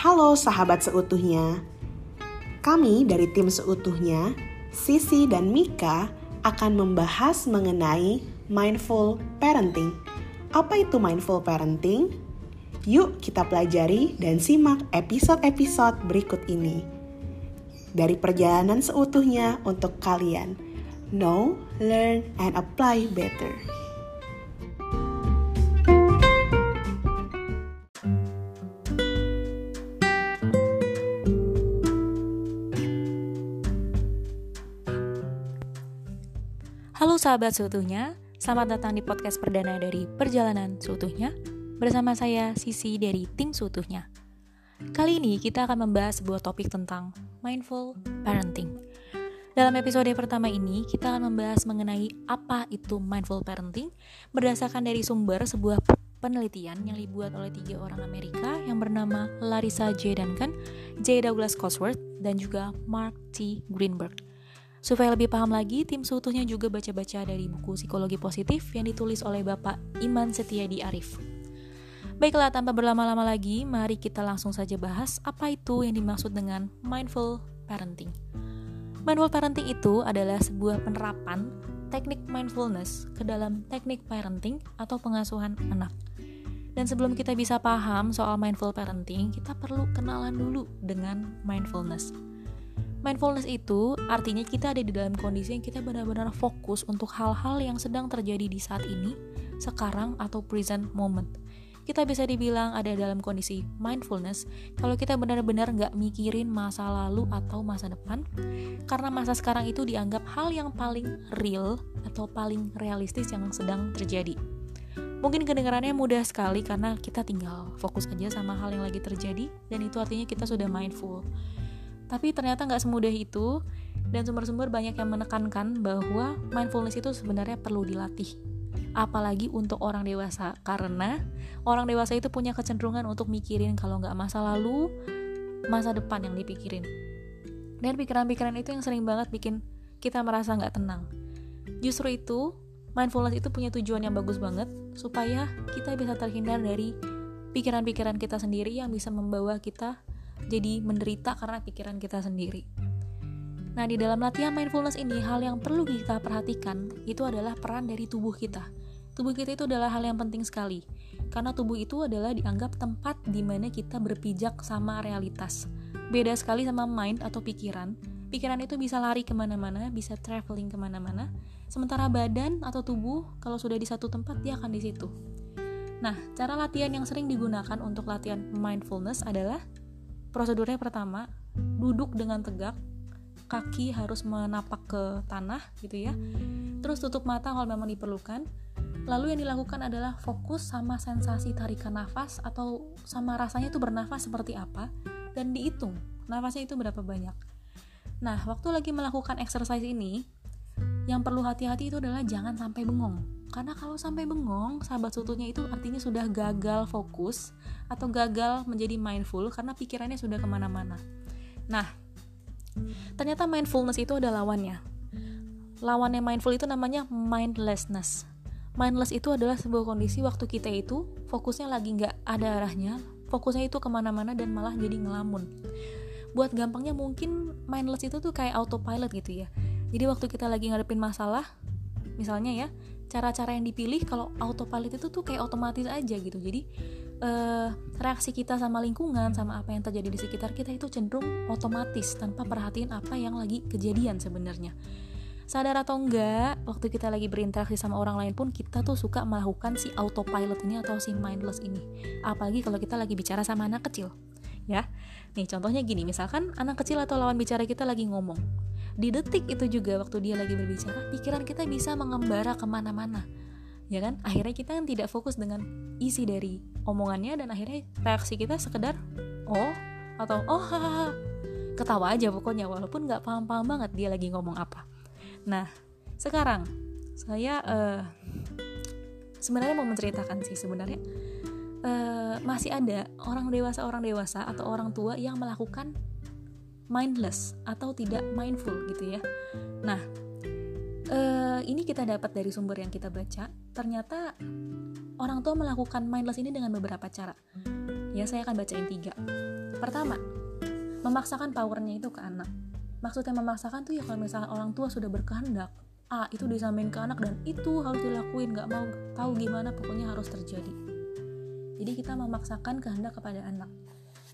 Halo sahabat seutuhnya. Kami dari tim seutuhnya, Sisi dan Mika akan membahas mengenai mindful parenting. Apa itu mindful parenting? Yuk kita pelajari dan simak episode-episode berikut ini. Dari perjalanan seutuhnya untuk kalian. Know, learn, and apply better. Halo sahabat seutuhnya, selamat datang di podcast perdana dari Perjalanan Seutuhnya bersama saya Sisi dari tim Seutuhnya. Kali ini kita akan membahas sebuah topik tentang mindful parenting. Dalam episode pertama ini, kita akan membahas mengenai apa itu mindful parenting berdasarkan dari sumber sebuah penelitian yang dibuat oleh tiga orang Amerika yang bernama Larissa J. Duncan, J. Douglas Cosworth, dan juga Mark T. Greenberg. Supaya lebih paham lagi, tim seutuhnya juga baca-baca dari buku Psikologi Positif yang ditulis oleh Bapak Iman Setiadi Arif. Baiklah, tanpa berlama-lama lagi, mari kita langsung saja bahas apa itu yang dimaksud dengan mindful parenting. Mindful parenting itu adalah sebuah penerapan teknik mindfulness ke dalam teknik parenting atau pengasuhan anak. Dan sebelum kita bisa paham soal mindful parenting, kita perlu kenalan dulu dengan mindfulness. Mindfulness itu artinya kita ada di dalam kondisi yang kita benar-benar fokus untuk hal-hal yang sedang terjadi di saat ini, sekarang atau present moment. Kita bisa dibilang ada dalam kondisi mindfulness kalau kita benar-benar nggak mikirin masa lalu atau masa depan, karena masa sekarang itu dianggap hal yang paling real atau paling realistis yang sedang terjadi. Mungkin kedengarannya mudah sekali karena kita tinggal fokus aja sama hal yang lagi terjadi dan itu artinya kita sudah mindful. Tapi ternyata nggak semudah itu, dan sumber-sumber banyak yang menekankan bahwa mindfulness itu sebenarnya perlu dilatih. Apalagi untuk orang dewasa, karena orang dewasa itu punya kecenderungan untuk mikirin kalau nggak masa lalu, masa depan yang dipikirin. Dan pikiran-pikiran itu yang sering banget bikin kita merasa nggak tenang. Justru itu, mindfulness itu punya tujuan yang bagus banget, supaya kita bisa terhindar dari pikiran-pikiran kita sendiri yang bisa membawa kita jadi menderita karena pikiran kita sendiri. Nah, di dalam latihan mindfulness ini, hal yang perlu kita perhatikan itu adalah peran dari tubuh kita. Tubuh kita itu adalah hal yang penting sekali, karena tubuh itu adalah dianggap tempat di mana kita berpijak sama realitas. Beda sekali sama mind atau pikiran. Pikiran itu bisa lari ke mana-mana, bisa traveling ke mana-mana. Sementara badan atau tubuh, kalau sudah di satu tempat, dia akan di situ. Nah, cara latihan yang sering digunakan untuk latihan mindfulness adalah Prosedurnya pertama, duduk dengan tegak, kaki harus menapak ke tanah gitu ya. Terus tutup mata kalau memang diperlukan. Lalu yang dilakukan adalah fokus sama sensasi tarikan nafas atau sama rasanya itu bernafas seperti apa dan dihitung nafasnya itu berapa banyak. Nah, waktu lagi melakukan exercise ini, yang perlu hati-hati itu adalah jangan sampai bengong karena kalau sampai bengong, sahabat seutuhnya itu artinya sudah gagal fokus atau gagal menjadi mindful karena pikirannya sudah ke mana-mana. Nah, ternyata mindfulness itu ada lawannya. Lawannya mindful itu namanya mindlessness. Mindless itu adalah sebuah kondisi waktu kita itu fokusnya lagi nggak ada arahnya, fokusnya itu ke mana-mana dan malah jadi ngelamun. Buat gampangnya mungkin mindless itu tuh kayak autopilot gitu ya. Jadi waktu kita lagi ngadepin masalah, misalnya ya, cara-cara yang dipilih kalau autopilot itu tuh kayak otomatis aja gitu. Jadi uh, reaksi kita sama lingkungan sama apa yang terjadi di sekitar kita itu cenderung otomatis tanpa perhatiin apa yang lagi kejadian sebenarnya. Sadar atau enggak waktu kita lagi berinteraksi sama orang lain pun kita tuh suka melakukan si autopilot ini atau si mindless ini. Apalagi kalau kita lagi bicara sama anak kecil ya. Nih contohnya gini misalkan anak kecil atau lawan bicara kita lagi ngomong di detik itu juga waktu dia lagi berbicara pikiran kita bisa mengembara ke mana-mana. Ya kan? Akhirnya kita kan tidak fokus dengan isi dari omongannya dan akhirnya reaksi kita sekedar oh atau oh hahaha ketawa aja pokoknya walaupun nggak paham-paham banget dia lagi ngomong apa. Nah sekarang saya uh, sebenarnya mau menceritakan sih sebenarnya uh, masih ada orang dewasa orang dewasa atau orang tua yang melakukan mindless atau tidak mindful gitu ya. Nah, uh, ini kita dapat dari sumber yang kita baca. Ternyata orang tua melakukan mindless ini dengan beberapa cara. Ya, saya akan bacain tiga. pertama memaksakan powernya itu ke anak maksudnya memaksakan tuh ya kalau misalnya orang tua sudah berkehendak A itu disampaikan ke anak dan itu harus dilakuin nggak mau tahu gimana pokoknya harus terjadi jadi kita memaksakan kehendak kepada anak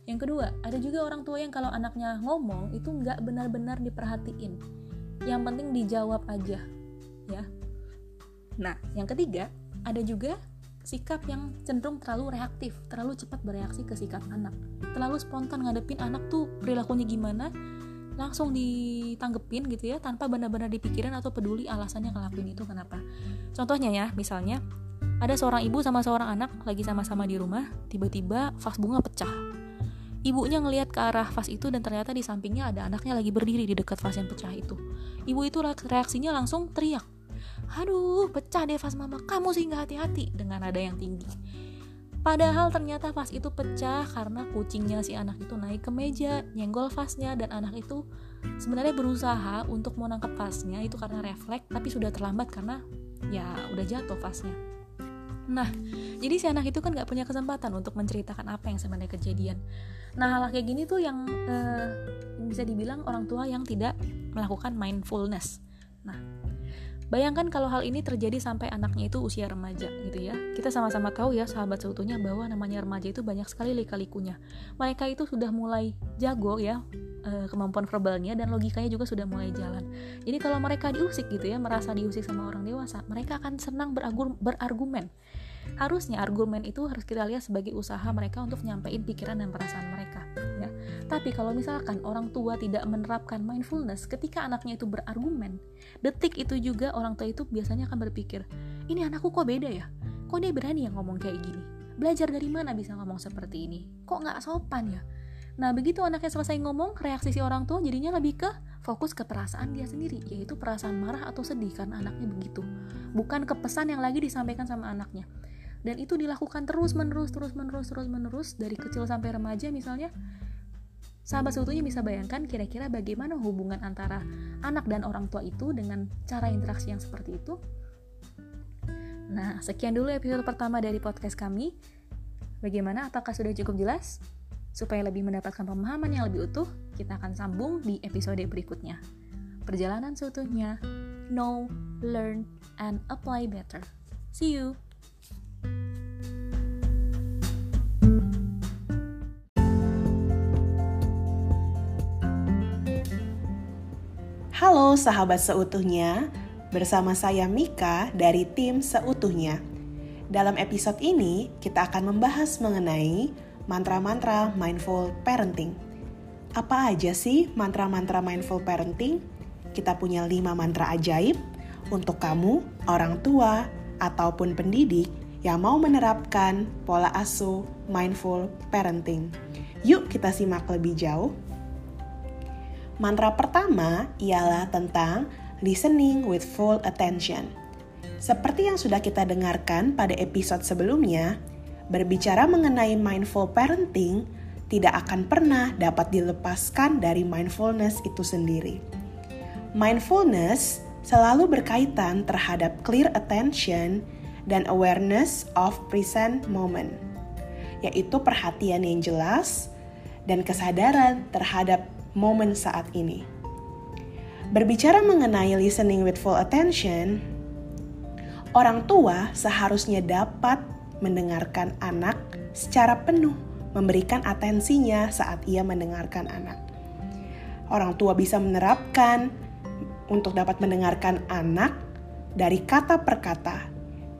yang kedua ada juga orang tua yang kalau anaknya ngomong itu nggak benar-benar diperhatiin yang penting dijawab aja ya nah yang ketiga ada juga sikap yang cenderung terlalu reaktif, terlalu cepat bereaksi ke sikap anak, terlalu spontan ngadepin anak tuh perilakunya gimana, langsung ditanggepin gitu ya tanpa benar-benar dipikirin atau peduli alasannya ngelakuin itu kenapa. Contohnya ya, misalnya ada seorang ibu sama seorang anak lagi sama-sama di rumah, tiba-tiba vas bunga pecah. Ibunya ngelihat ke arah vas itu dan ternyata di sampingnya ada anaknya lagi berdiri di dekat vas yang pecah itu. Ibu itu reaksinya langsung teriak aduh pecah deh vas mama kamu sih nggak hati-hati dengan nada yang tinggi Padahal ternyata vas itu pecah karena kucingnya si anak itu naik ke meja, nyenggol vasnya dan anak itu sebenarnya berusaha untuk mau nangkep vasnya itu karena refleks tapi sudah terlambat karena ya udah jatuh vasnya. Nah, jadi si anak itu kan nggak punya kesempatan untuk menceritakan apa yang sebenarnya kejadian. Nah, hal kayak gini tuh yang eh, bisa dibilang orang tua yang tidak melakukan mindfulness. Nah, Bayangkan kalau hal ini terjadi sampai anaknya itu usia remaja gitu ya. Kita sama-sama tahu ya sahabat seutuhnya bahwa namanya remaja itu banyak sekali lika-likunya. Mereka itu sudah mulai jago ya eh, kemampuan verbalnya dan logikanya juga sudah mulai jalan. Jadi kalau mereka diusik gitu ya, merasa diusik sama orang dewasa, mereka akan senang berargumen. Harusnya argumen itu harus kita lihat sebagai usaha mereka untuk nyampein pikiran dan perasaan mereka. Ya. Tapi kalau misalkan orang tua tidak menerapkan mindfulness ketika anaknya itu berargumen, detik itu juga orang tua itu biasanya akan berpikir, ini anakku kok beda ya? Kok dia berani yang ngomong kayak gini? Belajar dari mana bisa ngomong seperti ini? Kok nggak sopan ya? Nah, begitu anaknya selesai ngomong, reaksi si orang tua jadinya lebih ke fokus ke perasaan dia sendiri, yaitu perasaan marah atau sedih karena anaknya begitu. Bukan ke pesan yang lagi disampaikan sama anaknya dan itu dilakukan terus menerus terus menerus terus menerus dari kecil sampai remaja misalnya sahabat seutuhnya bisa bayangkan kira-kira bagaimana hubungan antara anak dan orang tua itu dengan cara interaksi yang seperti itu? Nah sekian dulu episode pertama dari podcast kami. Bagaimana? Apakah sudah cukup jelas? Supaya lebih mendapatkan pemahaman yang lebih utuh kita akan sambung di episode berikutnya. Perjalanan seutuhnya. Know learn and apply better. See you Halo sahabat seutuhnya, bersama saya Mika dari tim Seutuhnya. Dalam episode ini, kita akan membahas mengenai mantra-mantra mindful parenting. Apa aja sih mantra-mantra mindful parenting? Kita punya lima mantra ajaib untuk kamu, orang tua, ataupun pendidik yang mau menerapkan pola asuh mindful parenting. Yuk kita simak lebih jauh. Mantra pertama ialah tentang listening with full attention. Seperti yang sudah kita dengarkan pada episode sebelumnya, berbicara mengenai mindful parenting tidak akan pernah dapat dilepaskan dari mindfulness itu sendiri. Mindfulness selalu berkaitan terhadap clear attention dan awareness of present moment, yaitu perhatian yang jelas dan kesadaran terhadap momen saat ini. Berbicara mengenai listening with full attention, orang tua seharusnya dapat mendengarkan anak secara penuh, memberikan atensinya saat ia mendengarkan anak. Orang tua bisa menerapkan untuk dapat mendengarkan anak dari kata per kata.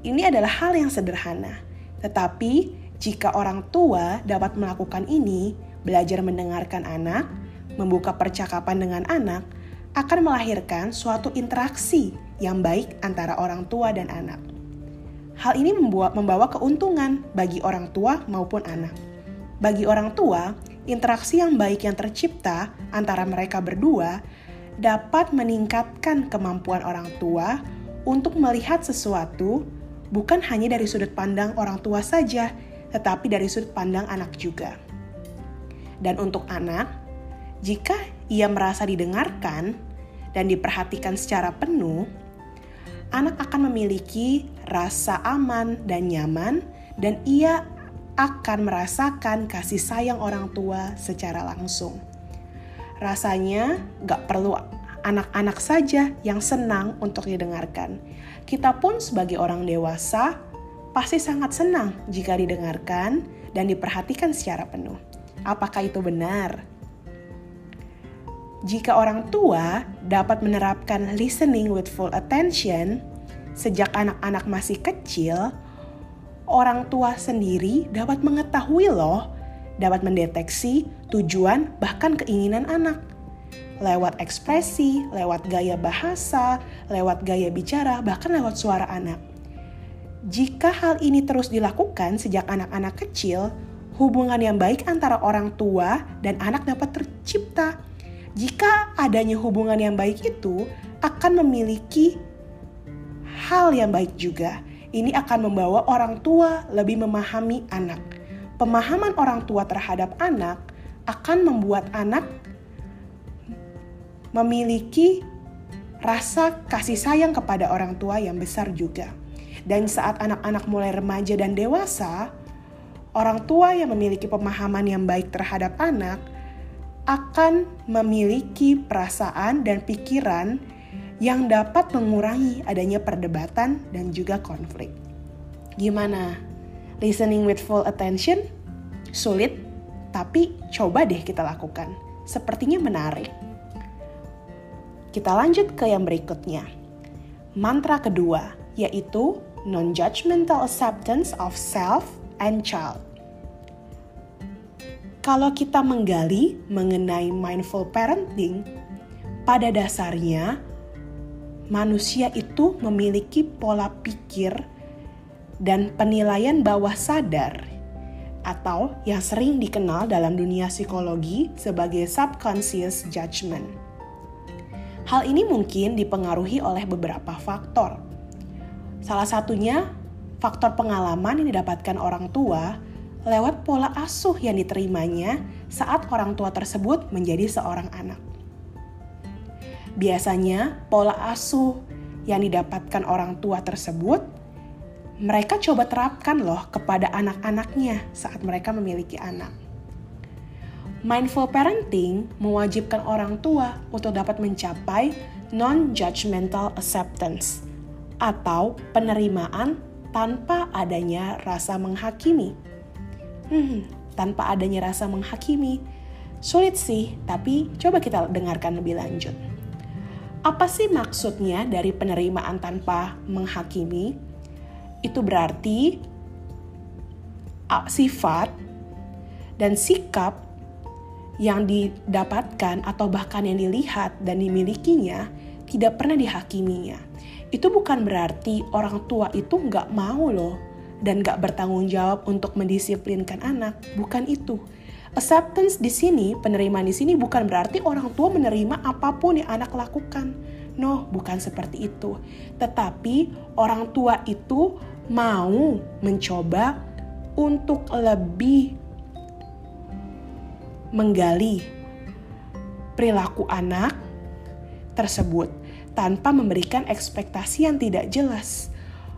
Ini adalah hal yang sederhana, tetapi jika orang tua dapat melakukan ini, belajar mendengarkan anak, membuka percakapan dengan anak akan melahirkan suatu interaksi yang baik antara orang tua dan anak. Hal ini membuat, membawa keuntungan bagi orang tua maupun anak. Bagi orang tua, interaksi yang baik yang tercipta antara mereka berdua dapat meningkatkan kemampuan orang tua untuk melihat sesuatu bukan hanya dari sudut pandang orang tua saja, tetapi dari sudut pandang anak juga. Dan untuk anak, jika ia merasa didengarkan dan diperhatikan secara penuh, anak akan memiliki rasa aman dan nyaman, dan ia akan merasakan kasih sayang orang tua secara langsung. Rasanya gak perlu anak-anak saja yang senang untuk didengarkan. Kita pun sebagai orang dewasa pasti sangat senang jika didengarkan dan diperhatikan secara penuh. Apakah itu benar? Jika orang tua dapat menerapkan listening with full attention sejak anak-anak masih kecil, orang tua sendiri dapat mengetahui loh, dapat mendeteksi tujuan bahkan keinginan anak. Lewat ekspresi, lewat gaya bahasa, lewat gaya bicara, bahkan lewat suara anak. Jika hal ini terus dilakukan sejak anak-anak kecil, hubungan yang baik antara orang tua dan anak dapat tercipta. Jika adanya hubungan yang baik itu akan memiliki hal yang baik juga ini akan membawa orang tua lebih memahami anak. Pemahaman orang tua terhadap anak akan membuat anak memiliki rasa kasih sayang kepada orang tua yang besar juga. Dan saat anak-anak mulai remaja dan dewasa, orang tua yang memiliki pemahaman yang baik terhadap anak akan memiliki perasaan dan pikiran yang dapat mengurangi adanya perdebatan dan juga konflik. Gimana? Listening with full attention? Sulit, tapi coba deh kita lakukan. Sepertinya menarik. Kita lanjut ke yang berikutnya. Mantra kedua, yaitu non-judgmental acceptance of self and child. Kalau kita menggali mengenai mindful parenting, pada dasarnya manusia itu memiliki pola pikir dan penilaian bawah sadar atau yang sering dikenal dalam dunia psikologi sebagai subconscious judgment. Hal ini mungkin dipengaruhi oleh beberapa faktor. Salah satunya faktor pengalaman yang didapatkan orang tua lewat pola asuh yang diterimanya saat orang tua tersebut menjadi seorang anak. Biasanya pola asuh yang didapatkan orang tua tersebut mereka coba terapkan loh kepada anak-anaknya saat mereka memiliki anak. Mindful parenting mewajibkan orang tua untuk dapat mencapai non-judgmental acceptance atau penerimaan tanpa adanya rasa menghakimi. Hmm, tanpa adanya rasa menghakimi. Sulit sih, tapi coba kita dengarkan lebih lanjut. Apa sih maksudnya dari penerimaan tanpa menghakimi? Itu berarti sifat dan sikap yang didapatkan atau bahkan yang dilihat dan dimilikinya tidak pernah dihakiminya. Itu bukan berarti orang tua itu nggak mau loh dan nggak bertanggung jawab untuk mendisiplinkan anak. Bukan itu Acceptance di sini, penerimaan di sini bukan berarti orang tua menerima apa pun yang anak lakukan. No, bukan seperti itu. Tetapi orang tua itu mau mencoba untuk lebih menggali perilaku anak tersebut tanpa memberikan ekspektasi yang tidak jelas.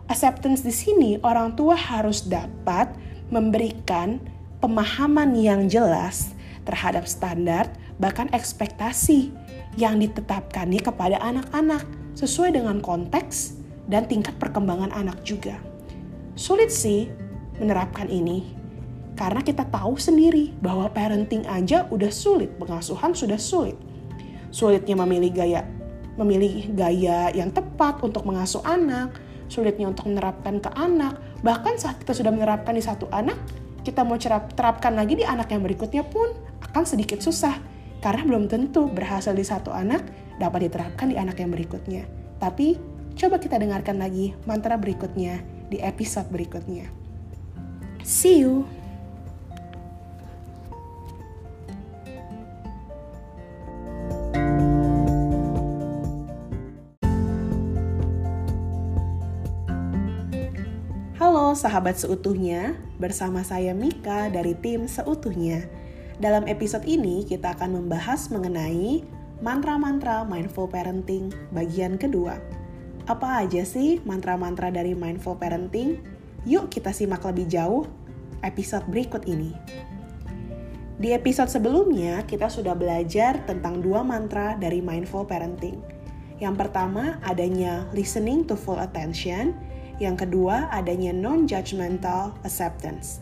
Acceptance di sini orang tua harus dapat memberikan pemahaman yang jelas terhadap standar bahkan ekspektasi yang ditetapkan kepada anak-anak sesuai dengan konteks dan tingkat perkembangan anak juga. Sulit sih menerapkan ini karena kita tahu sendiri bahwa parenting aja udah sulit, pengasuhan sudah sulit. Sulitnya memilih gaya memilih gaya yang tepat untuk mengasuh anak, sulitnya untuk menerapkan ke anak, bahkan saat kita sudah menerapkan di satu anak, kita mau terapkan lagi di anak yang berikutnya pun akan sedikit susah karena belum tentu berhasil di satu anak dapat diterapkan di anak yang berikutnya. Tapi coba kita dengarkan lagi mantra berikutnya di episode berikutnya. See you. Sahabat seutuhnya, bersama saya Mika dari tim Seutuhnya. Dalam episode ini kita akan membahas mengenai mantra-mantra mindful parenting bagian kedua. Apa aja sih mantra-mantra dari mindful parenting? Yuk kita simak lebih jauh. episode berikut ini. Di episode sebelumnya, kita sudah belajar tentang dua mantra dari mindful parenting. Yang pertama, adanya listening to full attention. Yang kedua, adanya non-judgmental acceptance.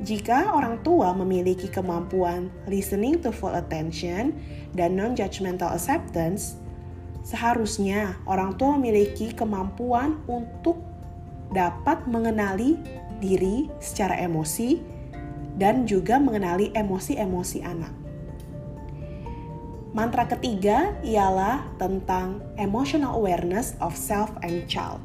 Jika orang tua memiliki kemampuan listening to full attention dan non-judgmental acceptance, seharusnya orang tua memiliki kemampuan untuk dapat mengenali diri secara emosi dan juga mengenali emosi-emosi anak. Mantra ketiga ialah tentang emotional awareness of self and child.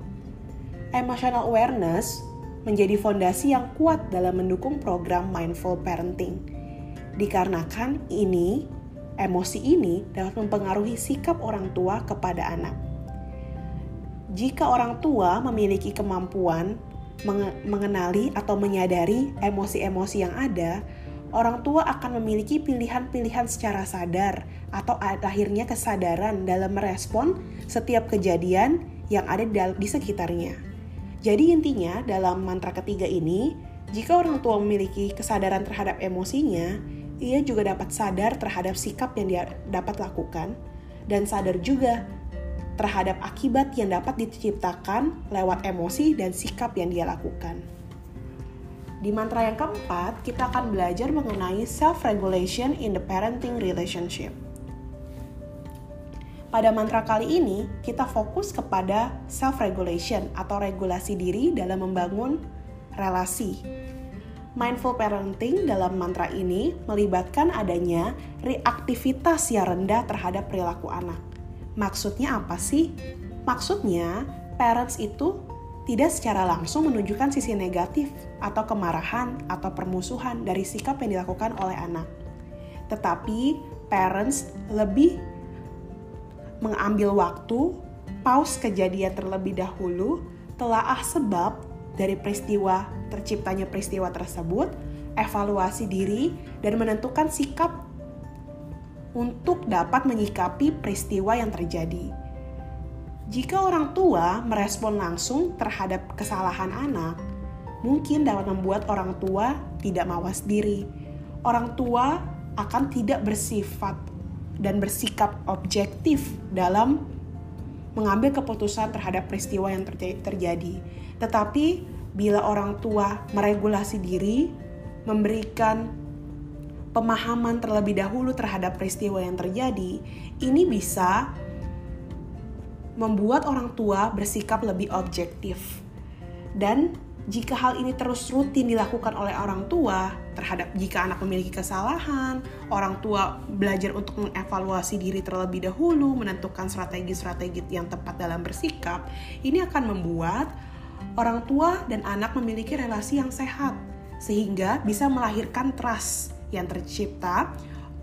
Emotional awareness menjadi fondasi yang kuat dalam mendukung program mindful parenting. Dikarenakan ini, emosi ini dapat mempengaruhi sikap orang tua kepada anak. Jika orang tua memiliki kemampuan mengenali atau menyadari emosi-emosi yang ada, orang tua akan memiliki pilihan-pilihan secara sadar atau akhirnya kesadaran dalam merespon setiap kejadian yang ada di sekitarnya. Jadi intinya dalam mantra ketiga ini, jika orang tua memiliki kesadaran terhadap emosinya, ia juga dapat sadar terhadap sikap yang dia dapat lakukan dan sadar juga terhadap akibat yang dapat diciptakan lewat emosi dan sikap yang dia lakukan. Di mantra yang keempat, kita akan belajar mengenai self-regulation in the parenting relationship. Pada mantra kali ini, kita fokus kepada self-regulation atau regulasi diri dalam membangun relasi. Mindful parenting dalam mantra ini melibatkan adanya reaktivitas yang rendah terhadap perilaku anak Maksudnya apa sih? Maksudnya, parents itu tidak secara langsung menunjukkan sisi negatif atau kemarahan atau permusuhan dari sikap yang dilakukan oleh anak. Tetapi parents lebih mengambil waktu, pause kejadian terlebih dahulu, telaah sebab dari peristiwa terciptanya peristiwa tersebut, evaluasi diri, dan menentukan sikap untuk dapat menyikapi peristiwa yang terjadi. Jika orang tua merespon langsung terhadap kesalahan anak, mungkin dapat membuat orang tua tidak mawas diri. Orang tua akan tidak bersifat dan bersikap objektif dalam mengambil keputusan terhadap peristiwa yang terjadi. Tetapi bila orang tua meregulasi diri, memberikan pemahaman terlebih dahulu terhadap peristiwa yang terjadi, ini bisa membuat orang tua bersikap lebih objektif. Dan jika hal ini terus rutin dilakukan oleh orang tua terhadap jika anak memiliki kesalahan, orang tua belajar untuk mengevaluasi diri terlebih dahulu, menentukan strategi-strategi yang tepat dalam bersikap, ini akan membuat orang tua dan anak memiliki relasi yang sehat sehingga bisa melahirkan trust yang tercipta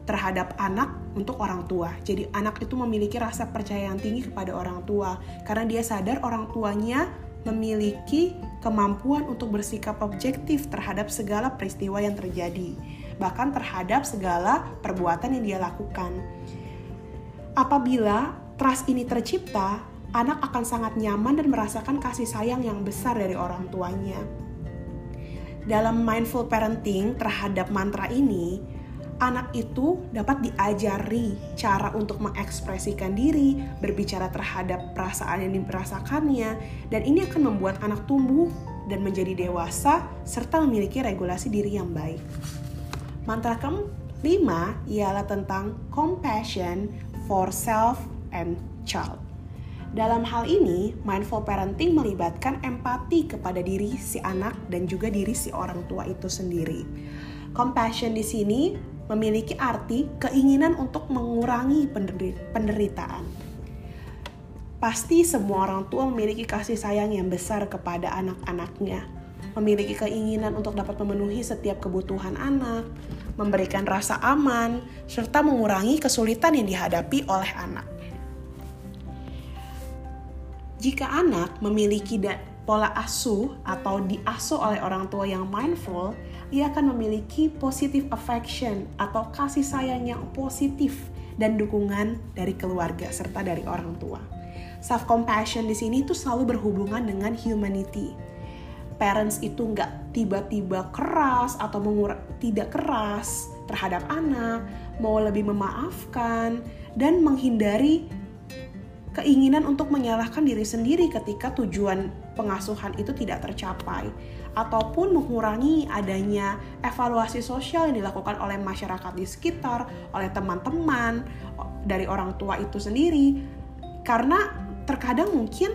terhadap anak untuk orang tua. Jadi anak itu memiliki rasa percaya yang tinggi kepada orang tua karena dia sadar orang tuanya memiliki kemampuan untuk bersikap objektif terhadap segala peristiwa yang terjadi, bahkan terhadap segala perbuatan yang dia lakukan. Apabila trust ini tercipta, anak akan sangat nyaman dan merasakan kasih sayang yang besar dari orang tuanya dalam mindful parenting terhadap mantra ini, anak itu dapat diajari cara untuk mengekspresikan diri, berbicara terhadap perasaan yang dirasakannya, dan ini akan membuat anak tumbuh dan menjadi dewasa serta memiliki regulasi diri yang baik. Mantra kelima ialah tentang compassion for self and child. Dalam hal ini, mindful parenting melibatkan empati kepada diri si anak dan juga diri si orang tua itu sendiri. Compassion di sini memiliki arti keinginan untuk mengurangi penderitaan. Pasti semua orang tua memiliki kasih sayang yang besar kepada anak-anaknya, memiliki keinginan untuk dapat memenuhi setiap kebutuhan anak, memberikan rasa aman, serta mengurangi kesulitan yang dihadapi oleh anak. Jika anak memiliki pola asuh atau diasuh oleh orang tua yang mindful, ia akan memiliki positive affection atau kasih sayang yang positif dan dukungan dari keluarga serta dari orang tua. Self compassion di sini itu selalu berhubungan dengan humanity. parents itu nggak tiba-tiba keras atau mengur tidak keras terhadap anak, mau lebih memaafkan dan menghindari keinginan untuk menyalahkan diri sendiri ketika tujuan pengasuhan itu tidak tercapai ataupun mengurangi adanya evaluasi sosial yang dilakukan oleh masyarakat di sekitar, oleh teman-teman, dari orang tua itu sendiri. Karena terkadang mungkin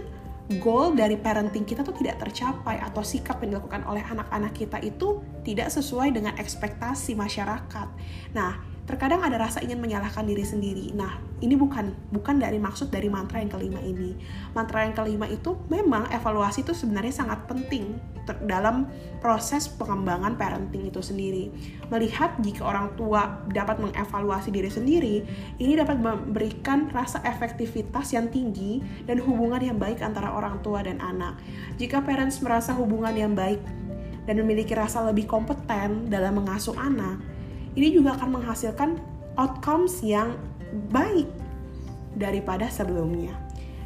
goal dari parenting kita tuh tidak tercapai atau sikap yang dilakukan oleh anak-anak kita itu tidak sesuai dengan ekspektasi masyarakat. Nah, terkadang ada rasa ingin menyalahkan diri sendiri. Nah, ini bukan bukan dari maksud dari mantra yang kelima ini. Mantra yang kelima itu memang evaluasi itu sebenarnya sangat penting dalam proses pengembangan parenting itu sendiri. Melihat jika orang tua dapat mengevaluasi diri sendiri, ini dapat memberikan rasa efektivitas yang tinggi dan hubungan yang baik antara orang tua dan anak. Jika parents merasa hubungan yang baik dan memiliki rasa lebih kompeten dalam mengasuh anak, ini juga akan menghasilkan outcomes yang baik daripada sebelumnya.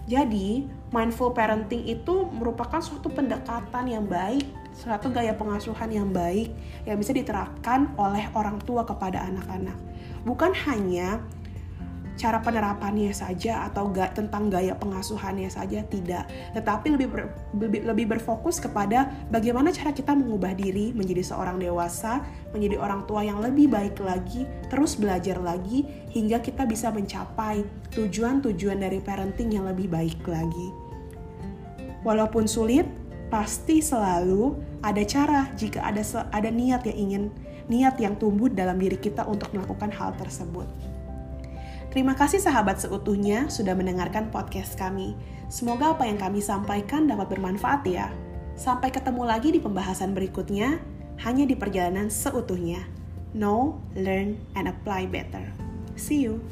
Jadi, mindful parenting itu merupakan suatu pendekatan yang baik, suatu gaya pengasuhan yang baik yang bisa diterapkan oleh orang tua kepada anak-anak. Bukan hanya cara penerapannya saja atau gak tentang gaya pengasuhannya saja tidak, tetapi lebih, ber, lebih lebih berfokus kepada bagaimana cara kita mengubah diri menjadi seorang dewasa, menjadi orang tua yang lebih baik lagi, terus belajar lagi hingga kita bisa mencapai tujuan-tujuan dari parenting yang lebih baik lagi. Walaupun sulit, pasti selalu ada cara jika ada ada niat yang ingin niat yang tumbuh dalam diri kita untuk melakukan hal tersebut. Terima kasih sahabat seutuhnya sudah mendengarkan podcast kami. Semoga apa yang kami sampaikan dapat bermanfaat ya. Sampai ketemu lagi di pembahasan berikutnya, hanya di perjalanan seutuhnya. Know, learn, and apply better. See you.